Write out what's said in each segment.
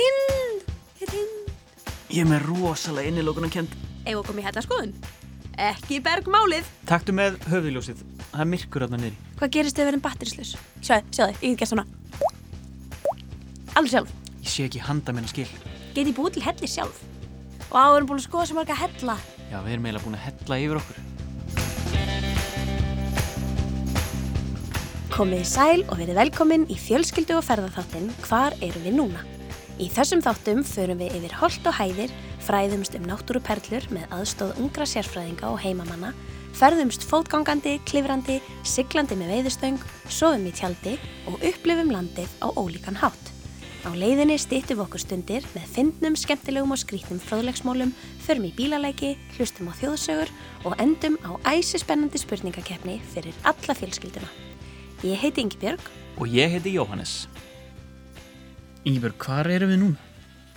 ég er tind. Ég er með rosalega innilókunar kent. Ef við komum í hellaskoðun. Ekki bergmálið. Taktu með höfðiljósið. Það er myrkur þarna niðri. Hvað gerist ef við erum batterislaus? Sjáðu, sjáðu, ég get gert svona. Alveg sjálf. Ég sé ekki handa minna skil. Get ég búið til helli sjálf. Og á, við erum búin að skoða sem marga hella. Já, við erum eiginlega búin að hella yfir okkur. Komið í sæl og verið velkomin í fjölskyldu og ferðarþáttinn Hvar erum við núna? Í þessum þáttum förum við yfir holt og hæðir, fræðumst um náttúruperlur með aðstóð ungra sérfræðinga og heimamanna, ferðumst fótgangandi, klifrandi, siglandi með veiðustöng, sofum í tjaldi og upplifum landið á ólíkan hátt. Á leiðinni stýttum við okkur stundir með fyndnum, skemmtilegum og skrítnum fróðlegsmólum, förum í bílaleiki, hlustum á þjóðsögur og endum á æsi spennandi spurningakeppni fyrir alla fjölskylduna. Ég heiti Ingi Björg. Og ég heiti Jóhannes. Íbjörg, hvar erum við núna?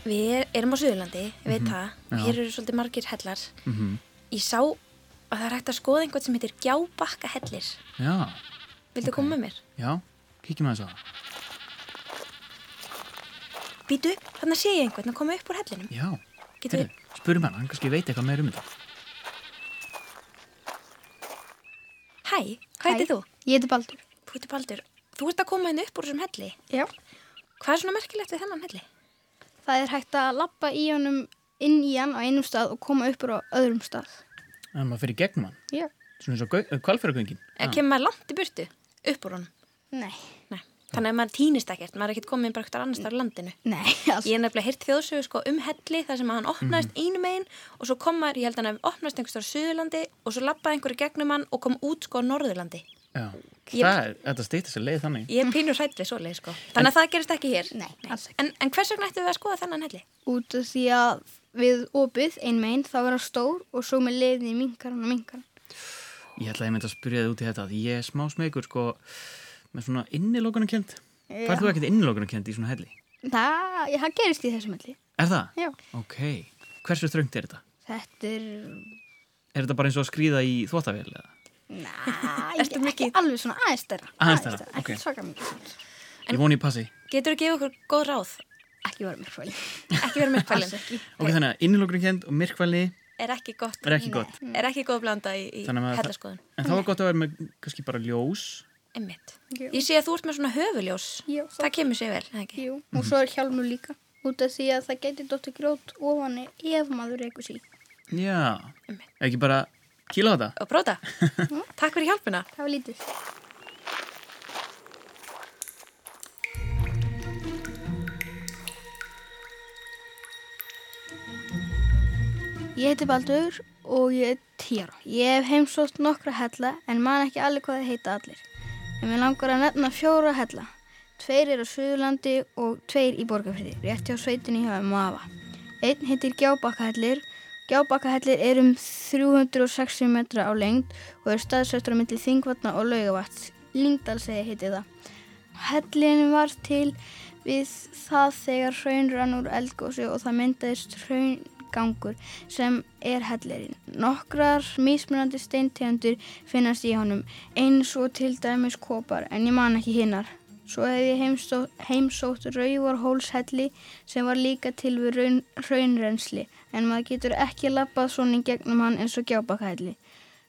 Við erum á Suðurlandi, ég veit Mhm, það. já. Hér eru svolítið margir hellar. Mm -hmm. Ég sá að það er hægt að skoða einhvern sem heitir Gjábakka hellir. Já, Vildu Ok. koma með mér? já, kíkjum að það. Býtu, þannig sé ég einhvern að koma upp úr hellinum. Já, heyrðu, spurum hann, hann kannski veit eitthvað meir um þetta. Hæ, hvað heitir þú? Ég heiti Baldur. Þú heitir Baldur. Þú ert að koma henni upp úr þessum helli. Já. Hvað er svona merkilegt við þennan helli? Það er hægt að lappa í honum inn í hann á einum stað og koma upp úr á öðrum stað. En maður fyrir gegnum hann, Já. svona eins og kvalfæragöngin. En kemur maður langt í burtu upp úr honum? Nei. Nei. Þannig að maður týnist ekkert, maður er ekkert komið bara ekkert annars þar landinu. Nei, alls. Ég er nefnilega heyrt þjóðsögu sko um helli þar sem að hann opnaðist einu megin og svo kom maður, ég held að hann opnaðist einhvers á Suðurlandi og svo lappaði einhverju gegnum hann og kom út sko á Norðurlandi. Já, Ég- það er, þetta stýttir sér leið þannig. Ég er pínur hrætt við svoleið sko. Þannig að það gerist ekki hér. Nei, ekki. En, en hvers vegna ættum við að skoða þennan helli? Út af því að við opið ein megin þá er hann stór og svo með leiðin í minkar hann og minkar hann. Ég ætla að ég myndi að spyrja þið út í þetta, því ég er smá smegur, sko, með svona innilókunar kent. Færðu þú ekkert innilókunar kent í svona helli? Það, já, það gerist í þessum helli. Er það? Já. Ok. Hversu þröngt er þetta? Þetta er, Er þetta bara eins og að skrýða í þvóttavél eða? Næ, ekki alveg svona aðeins stærra. Aðeins stærra, ok. Ekki svaka mikið. Ég voni ég passi. Getur þú að gefa okkur góð ráð? Ekki vera mér fæli. Ekki vera ekki. Ok, þannig að innilókunar kent og myrkvæli Er ekki gott. er ekki gott. Er ekki góð blanda í, í hellaskoðun. En þá var gott að vera með kannski bara ljós. Einmitt. Jú. Ég sé að þú ert með svona höfuljós. Jú, Það kemur sér vel, ekki? Jú, og svo er hjálmur líka. Út af því að það geti dóttir grót ofan ef maður reykur sí. Já. Ekki bara kýla á þetta? Og bróta. Takk fyrir hjálpuna. Það var lítið. Ég heiti Baldur og ég er tíra. Ég hef heimsótt nokkra hella en man ekki allir hvað það heita allir. En mér langar að nefna fjóra hella. Tveir eru á Suðurlandi og tveir í Borgarfyrði, rétt hjá sveitinni hjá Mafa. Einn heitir Gjábakkahellir. Gjábakkahellir er um 360 metra á lengd og er staðsettur á milli Þingvatna og Laugavatns. Lyngdalsegi heiti það. Hellin var til við það þegar hraun rann úr eldgósi og það myndaðist hraungangur sem er hellirinn. Nokkrar mismunandi steintegundir finnast í honum eins og til dæmis kopar en ég man ekki hinnar. Svo hef ég heimsótt, heimsótt Rauvarhólshelli sem var líka til við raun, raunrensli en maður getur ekki lappað svona í gegnum hann eins og gjábakkahelli.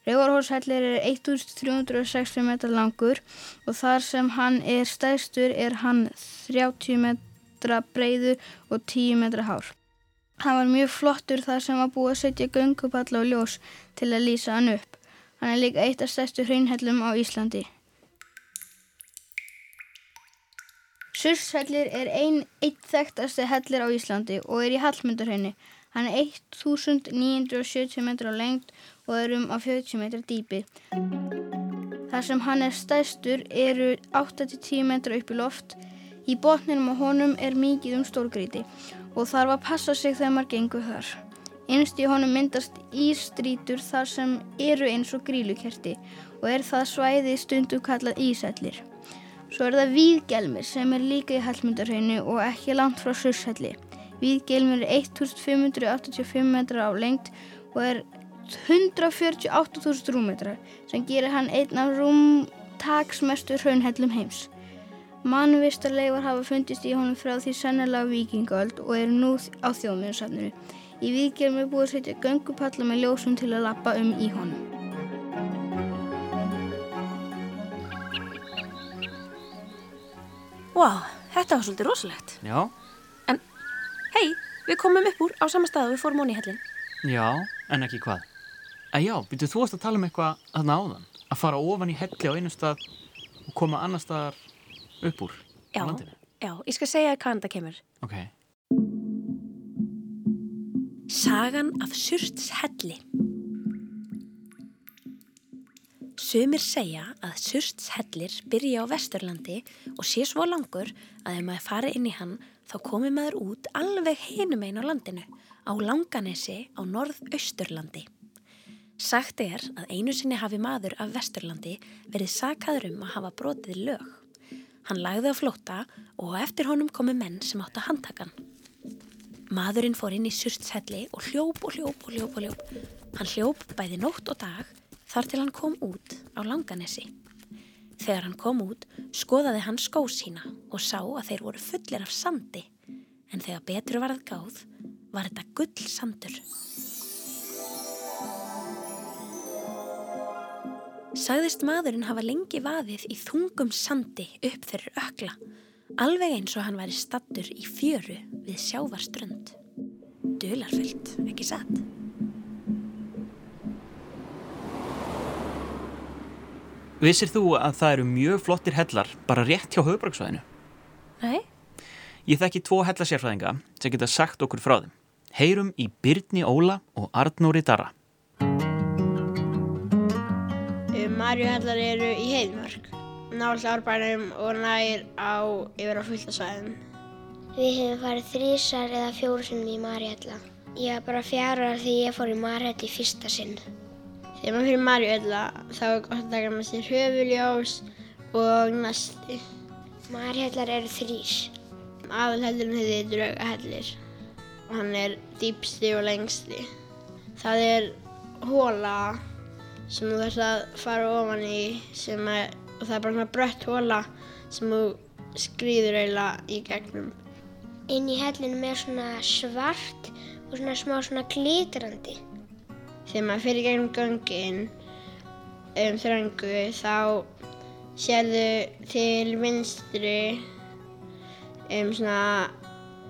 Rauvarhólshellir er 1360 metrar langur og þar sem hann er stæðstur er hann 30 metra breiður og 10 metra hár. Hann var mjög flottur þar sem var búið að setja göngupalla og ljós til að lýsa hann upp. Hann er líka eitt af stærstu hraunhellum á Íslandi. Surshellir er ein eitt þekktasti hellir á Íslandi og er í Hallmundarhraunni. Hann er 1970 metrar á lengd og er um á 40 metrar dýpi. Þar sem hann er stærstur eru 8-10 metrar upp í loft. Í botninum á honum er mikið um stórgríti og þarf að passa sig þegar maður gengur þar. Innst í honum myndast ístrítur þar sem eru eins og grílukerti og er það svæði stundum kallað ísellir. Svo er það Víðgelmir sem er líka í Hallmundarhrauninu og ekki langt frá Surshelli. Víðgelmir er 1585 metrar á lengd og er 148.000 rúmetrar sem gerir hann einn af rúmtaksmestu hraunhellum heims. Mannvistarleifar hafa fundist í honum frá því sennilega vikingöld og eru nú á þjóðmjörnsafninu. Í viðgerðum er búið að setja göngupalla með ljósum til að lappa um í honum. Vá, þetta var svolítið rosalegt. Já, Hei, við komum upp úr á sama stað og við fórum onni í hellin. já, en ekki hvað. Að já, byrju, þú að tala um eitthvað þarna áðan. Að fara ofan í helli á einu stað og koma annar staðar upp úr Já, á landinu. já, ég skal segja hvaðan það kemur. Ok, Sagan af Surts helli. Sumir segja að Surts hellir byrja á Vesturlandi og sé svo langur að ef maður fari inn í hann þá komi maður út alveg hinum einn á landinu, á Langanesi á Norðausturlandi. Sagt er að einu sinni hafi maður af Vesturlandi verið sakaður um að hafa brotið lög. Hann lagði á flóta og eftir honum komu menn sem áttu að handtaka hann. Maðurinn fór inn í surtshelli og hljóp og hljóp og hljóp og hljóp. Hann hljóp bæði nótt og dag þar til hann kom út á Langanesi. Þegar hann kom út skoðaði hann skó sína og sá að þeir voru fullir af sandi. En þegar betur varð gáð var þetta gull sandur. Sagðist maðurinn hafa lengi vaðið í þungum sandi upp fyrir ökla, alveg eins og hann væri stattur í fjöru við sjávarströnd. Dularfullt, ekki satt? Vissir þú að það eru mjög flottir hellar bara rétt hjá höfubraksvæðinu? Nei? Ég þekki tvo hellasérfræðinga sem geta sagt okkur frá þeim. Heyrum í Byrni Óla og Arnóri Darra. Marjuhellar eru í heiðmörk, nált árbænum og nær á yfir á fulltasvæðin. Við hefum farið þrísar eða fjóru sinnum í Marjalla. Ég var bara fjara því ég fór í Marjalla í fyrsta sinn. Þegar maður fyrir Marjuhella þá er gott að taka með sér höfuljós og næsti. Marjallar eru þrís. Aðalhellurinn heitir Draugahellir hann er dýpsti og lengsti. Það er hóla sem þú þarfst að fara ofan í er, og það er bara svona brött hóla sem þú skrýður eiginlega í gegnum. Inn í hellinum er svona svart og svona smá svona glitrandi. Þegar maður fyrir gegnum göngin um þröngu þá sérðu til vinstri um svona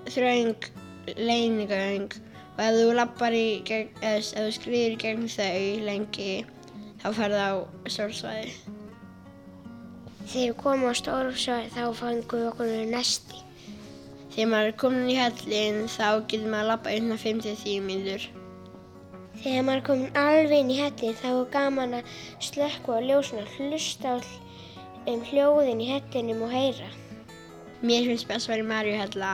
þröng leinigöng og ef þú lappar í gegn, eða ef þú skrýður í gegn þau lengi þá ferðu á stórsvæði. Þegar við komum á Stórufsvæði þá fangum við okkur nesti. Þegar maður er komin í hellin þá getur maður að lappa einna 5-10 mínútur. Þegar maður komin alveg inn í hellin þá er gaman að slökka á ljósuna, hlusta um hljóðin í hellinum og heyra. Mér finnst best að vera í Marjuhella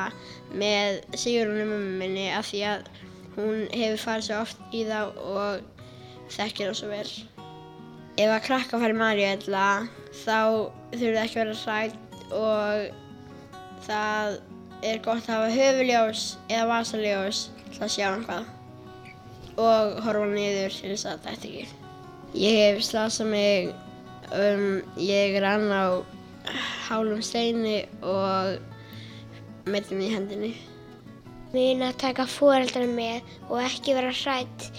með Sigrúnu mömmu minni af því að hún hefur farið svo oft í þá og þekkir það svo vel. Ef að krakka fara í Marjuhella þá þurfið ekki að vera hrætt og það er gott að hafa höfuljós eða vasaljós til að sjá eitthvað og horfa niður til þess að þetta ekki. Ég hef slasað mig, um, ég rann á hálum steini og metin í hendinni. Muna að taka fóreldrar með og ekki vera hrætt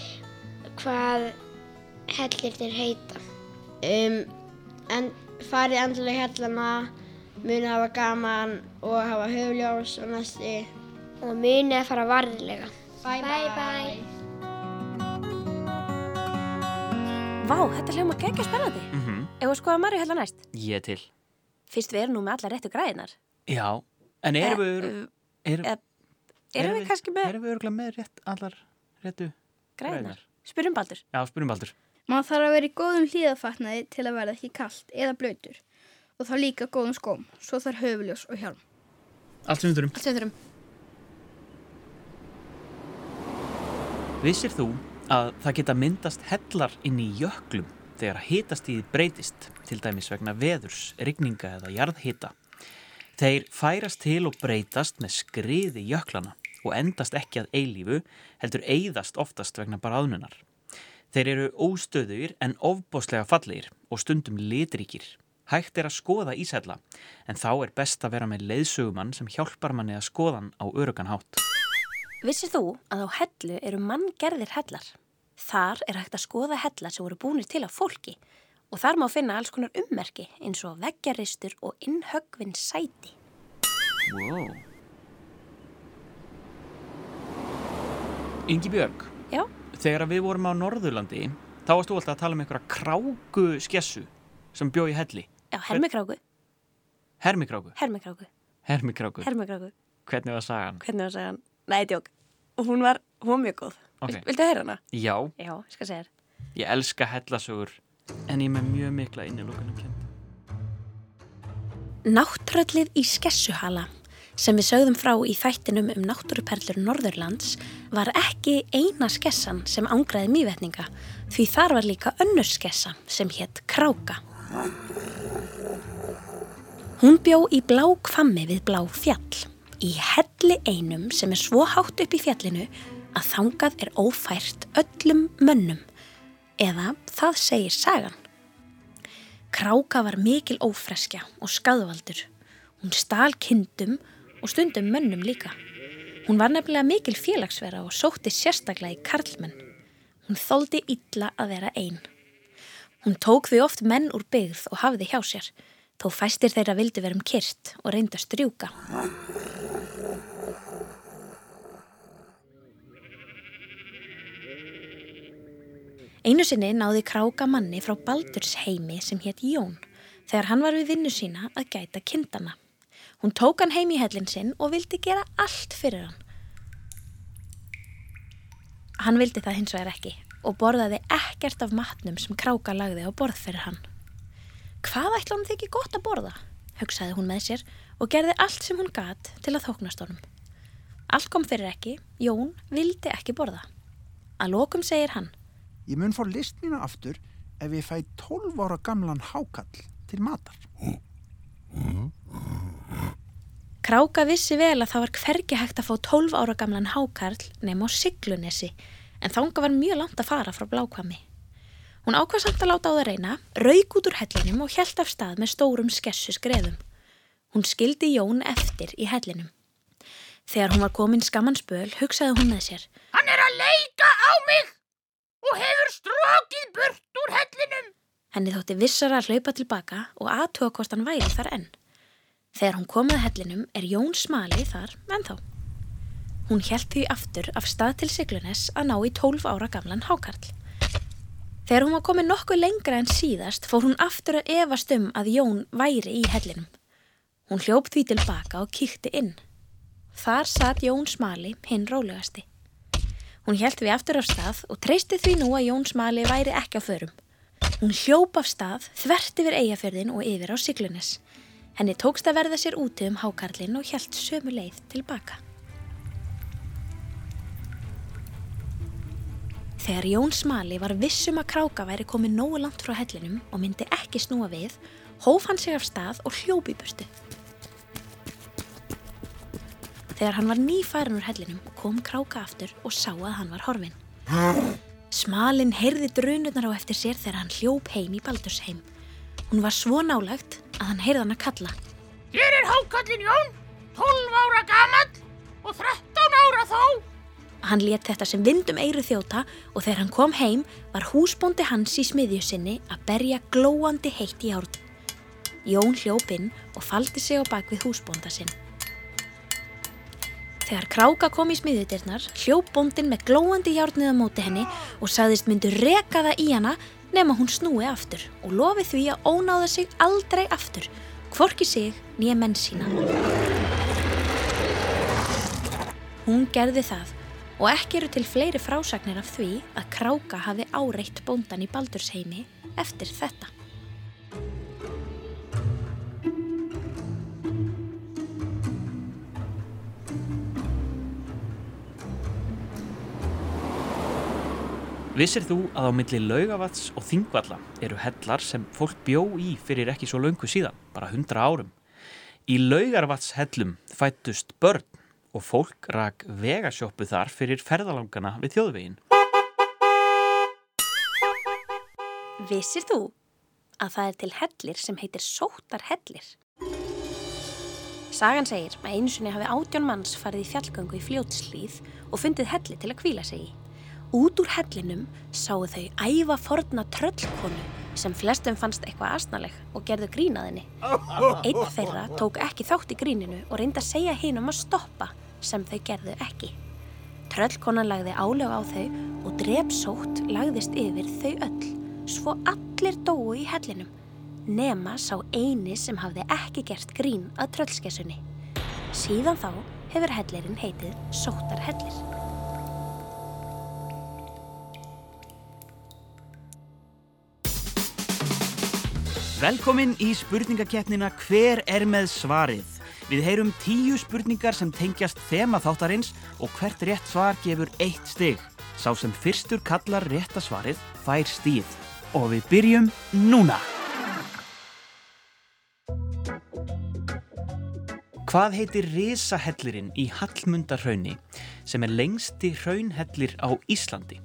hvað hellirnir heita. Um, en farið endilega hellana, muna hafa gaman og hafa höfljós og næsti. Og muna að fara varðilega. Bye Bye bye. Vá, þetta hljóma geggja spennandi. Mm -hmm. Ef við skoða Marju hella næst. Ég er til. Fyrst við erum nú með alla réttu græðinar. Já, en erum við... Eh, Erum, eh, Erum við kannski með Erum við örgulega með rétt, allar réttu græðinar? Spyrum Baldur. Já, spyrum Baldur. Maður þarf að vera í góðum hlýðafatnaði til að verða ekki kallt eða blöytur og þá líka góðum skóm, svo þarf höfuljós og hjálm. Allt sem við þurfum. Allt sem við þurfum. Vissir þú að það geta myndast hellar inn í jöklum þegar hitastíð breytist, til dæmis vegna veðurs, rigninga eða jarðhita. Þeir færast til og breytast með skriði jöklana og endast ekki að eilífu, heldur eigðast oftast vegna bara aðnunar. Þeir eru óstöðugir en ofbóslega fallegir og stundum litríkir. Hægt er að skoða ísætla en þá er best að vera með leiðsögumann sem hjálpar manni að skoðan á örugan hátt. Vissir þú að á hellu eru manngerðir hellar? Þar er hægt að skoða hellar sem voru búinir til af fólki og þar má finna alls konar ummerki eins og veggjaristur og innhöggvinn sæti. Wow. Ingi Björg, Já, þegar við vorum á Norðurlandi þá varst þú alltaf að tala um einhverja kráku skessu sem bjó í helli. já, hermikráku, Hermikráku. hermikráku, Hermikráku. hermikráku. Hvernig var sagan? Hvernig var hann? Nei, djók. Hún var, hún var mjög góð. Ok. Vil, viltu heyra hana? Já, Já, ég skal segja þér. ég elska hellasögur en ég er með mjög mikla innilokunum kent. Náttrællið í Skessuhala sem við sögðum frá í þættinum um náttúruperlur Norðurlands var ekki eina skessan sem ángraði mývetninga því þar var líka önnur skessa sem hétt Kráka. Hún bjó í blá kvammi við blá fjall í helli einum sem er svo hátt upp í fjallinu að þangað er ófært öllum mönnum eða það segir sagan. Kráka var mikil ófreskja og skadvaldur. Hún stál kindum og stundum mönnum líka. Hún var nefnilega mikil félagsvera og sótti sérstaklega í karlmenn. Hún þóldi illa að vera einn. Hún tók því oft menn úr byggð og hafði hjá sér, þó fæstir þeirra vildi verum kyrt og reynda strjúka. Einu sinni náði kráka manni frá Baldurs heimi sem hétt Jón þegar hann var við vinnu sína að gæta kindana. Hún tók hann heim í hellin sinn og vildi gera allt fyrir hann. Hann vildi það hins vegar ekki og borðaði ekkert af matnum sem kráka lagði á borð fyrir hann. Hvað ætla hún þykir gott að borða? hugsaði hún með sér og gerði allt sem hún gat til að þóknast honum. Allt kom fyrir ekki, Jón vildi ekki borða. Að lokum segir hann, Ég mun fá list mína aftur ef ég fæ 12 ára gamlan hákall til matar. Kráka vissi vel að það var hvergi hægt að fá 12 ára gamlan hákarl nema á Siglunesi en þanga var mjög langt að fara frá blákvami. Hún ákvað samt að láta á það reyna, rauk út úr hellinum og hjælt af stað með stórum skessu skreðum. Hún skildi Jón eftir í hellinum. Þegar hún var komin skamman spöl, hugsaði hún með sér. Hann er að leika á mig burt úr hellinum. Henni þótti vissara að hlaupa tilbaka og aðtuga hvort hann væri þar enn. Þegar hún komið hellinum er Jón smali þar ennþá. Hún hjælt því aftur af stað til Siglunes að ná í 12 ára gamlan hákarl. Þegar hún var komið nokkuð lengra en síðast fór hún aftur að efast um að Jón væri í hellinum. Hún hljóp því tilbaka og kíkti inn. Þar satt Jón smali hinn rólegasti. Hún hjælt við aftur af stað og treysti því nú að Jón smali væri ekki á förum. Hún hljóp af stað, þvert yfir eigafjörðin og yfir á Siglunes. Henni tókst að verða sér úti um hákarlinn og hjælt sömu leið tilbaka. Þegar Jón Smali var vissum að kráka væri komið nógu langt frá hellinum og myndi ekki snúa við, hóf hann sig af stað og hljóp í burtu. Þegar hann var nýfærin úr hellinum kom kráka aftur og sá að hann var horfin. Smalinn heyrði drunurnar á eftir sér þegar hann hljóp heim í Baldursheim. Hún var svo nálagt að hann heyrði hann að kalla. Hér er hákallin Jón, 12 ára gamall og 13 ára þó. Hann let þetta sem vindum eiru þjóta og þegar hann kom heim var húsbóndi hans í smiðju sinni að berja glóandi heitt í járn. Jón hljóp inn og faldi sig á bak við húsbónda sinn. Þegar kráka kom í smiðjutirnar, hljóp bóndin með glóandi járnið á móti henni og sagðist myndu reka það í hana nema hún snúi aftur og lofi því að ónáða sig aldrei aftur, hvorki sig nýja menn sína. Hún gerði það og ekki eru til fleiri frásagnir af því að kráka hafi áreitt bóndan í Baldursheimi eftir þetta. Vissir þú að á milli laugavats og þingvalla eru hellar sem fólk bjó í fyrir ekki svo löngu síðan, bara hundra árum. Í laugarvatshellum fættust börn og fólk rak vegasjópu þar fyrir ferðalangana við þjóðvegin. Vissir þú að það er til hellir sem heitir sóttarhellir. Sagan segir að einu sinni hafi átjón manns farið í fjallgöngu í fljótslýð og fundið helli til að kvíla sig í. Út úr hellinum sáu þau æfa forna tröllkonu sem flestum fannst eitthvað asnaleg og gerðu grínaðinni. Einn þeirra tók ekki þátt í gríninu og reyndi að segja hinum að stoppa sem þau gerðu ekki. Tröllkonan lagði álög á þau og drepsótt lagðist yfir þau öll, svo allir dóu í hellinum. Nema sá eini sem hafði ekki gert grín að tröllskessunni. Síðan þá hefur hellirinn heitið Sóttarhellir. Velkomin í spurningakeppnina Hver er með svarið? Við heyrum tíu spurningar sem tengjast þema þáttarins og hvert rétt svar gefur eitt stig. Sá sem fyrstur kallar rétta svarið fær stíð. Og við byrjum núna. Hvað heitir risahellirinn í Hallmundarhraunni sem er lengsti hraunhellir á Íslandi?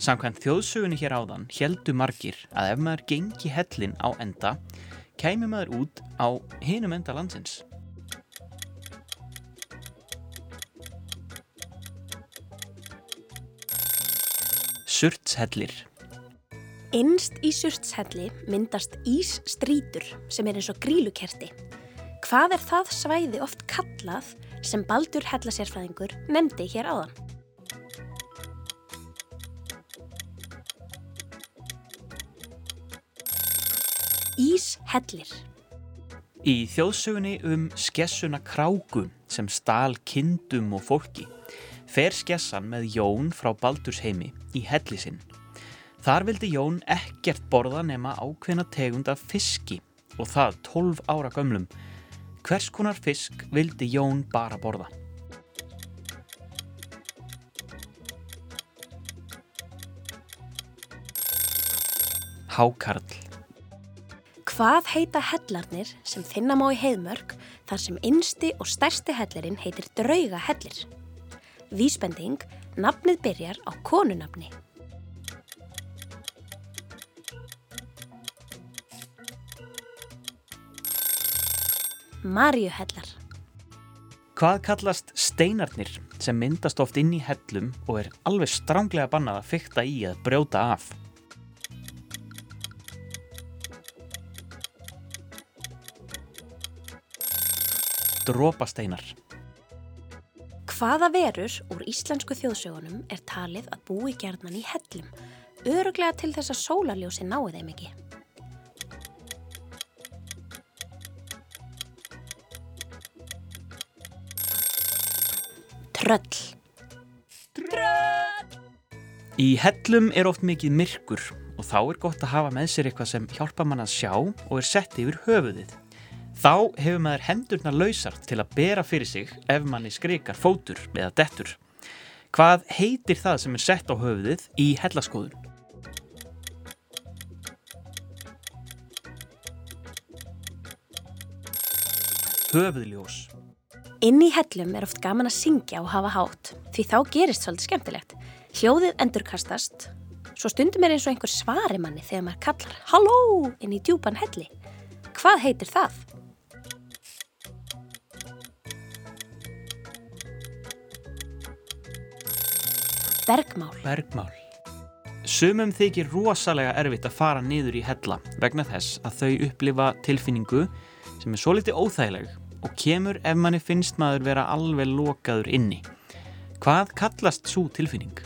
Samkvæmt þjóðsögunni hér áðan heldu margir að ef maður gengi hellin á enda, kæmi maður út á hinum enda landsins. Surtshellir. Innst í surtshelli myndast ísstrítur sem er eins og grílukerti. Hvað er það svæði oft kallað sem Baldur hellasérfræðingur nefndi hér áðan? Íshellir. Í þjóðsögunni um skessuna kráku sem stál kindum og fólki fer skessan með Jón frá Baldursheimi í helli sinn. Þar vildi Jón ekkert borða nema ákveðna tegund af fiski og það 12 ára gömlum. Hvers konar fisk vildi Jón bara borða? Hákarl. Hvað heita hellarnir sem finna má í heiðmörk þar sem innsti og stærsti hellerinn heitir draugahellir? Vísbending, nafnið byrjar á konunafni. Marjuhellar. Hvað kallast steinarnir sem myndast oft inn í hellum og er alveg stránglega bannað að fykta í að brjóta af? Drópasteinar. Hvaða verur úr íslensku þjóðsögunum er talið að búi gjarnan í hellum, öruglega til þess að sólarljósi náu þeim ekki? Tröll. Í hellum er oft mikið myrkur og þá er gott að hafa með sér eitthvað sem hjálpa mann að sjá og er sett yfir höfuðið. Þá hefur maður hendurna lausar til að bera fyrir sig ef manni skrikar fótur eða dettur. Hvað heitir það sem er sett á höfuðið í hellaskoðun? Höfuðljós. Inn í hellum er oft gaman að syngja og hafa hátt því þá gerist svolítið skemmtilegt. Hljóðið endurkastast, svo stundum er eins og einhver svari manni þegar maður kallar Halló inn í djúpan helli. Hvað heitir það? Bergmál. Bergmál. Sumum þykir rosalega erfitt að fara niður í hella vegna þess að þau upplifa tilfinningu sem er svo litið óþægileg og kemur ef manni finnst maður vera alveg lokaður inni. Hvað kallast svo tilfinning?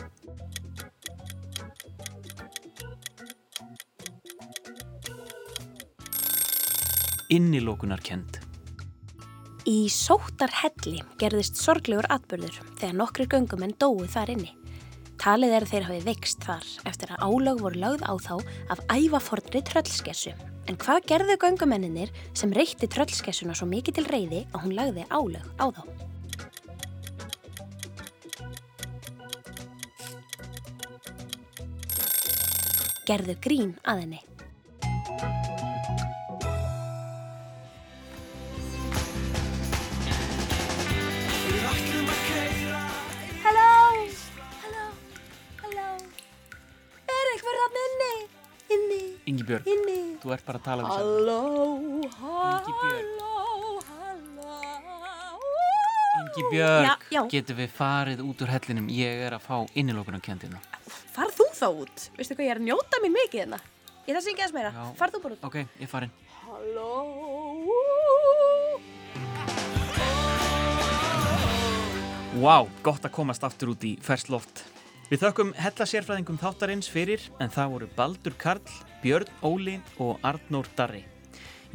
Innilokunarkend. Í sóttarhelli gerðist sorglegur atbyrður þegar nokkri göngumenn dói þar inni. Talið er að þeir hafi veikst þar eftir að álög voru lögð á þá af ævafornri tröllskessu. En hvað gerðu göngumenninir sem reytti tröllskessuna svo mikið til reyði að hún lagði álög á þá? Gerðu grín að henni. Ingibjörg, inni. þú ert bara að tala. Halló, Ingibjörg. halló, halló. Ingi Björg, Já, já. getum við farið út úr hellinum? Ég er að fá innilókunarkjöndina. Farð þú þá út? Veistu hvað, ég er að njóta mín mikið hérna. Ég þarf að syngja þess meira. Farð þú bara út. Ok, ég farin. Halló. Vá, gott að komast aftur út í fersloft. Við þökkum hellasérfræðingum þáttarins fyrir en það voru Baldur Karl, Björn Óli og Arnór Darri.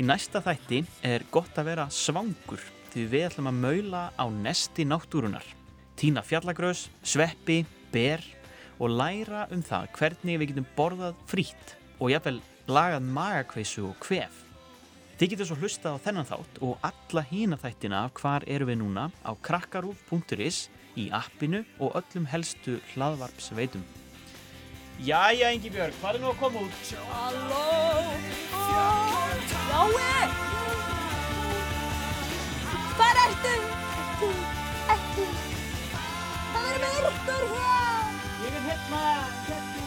Í næsta þætti er gott að vera svangur því við ætlum að maula á nesti náttúrunar. Tína fjallagrös, sveppi, ber og læra um það hvernig við getum borðað frýtt og jafnvel lagað magakveisu og kvef. Þið getur svo hlusta á þennan þátt og alla hína þættina af hvar eru við núna á krakkarúf.is í appinu og öllum helstu hlaðvarpsveitum. Jæja, Ingi Björg, hvað er nú að koma út? Halló. Jái. Hvar ertu? Ertu, ertu. Það er myrkur hér. Ég er hérna, hérna.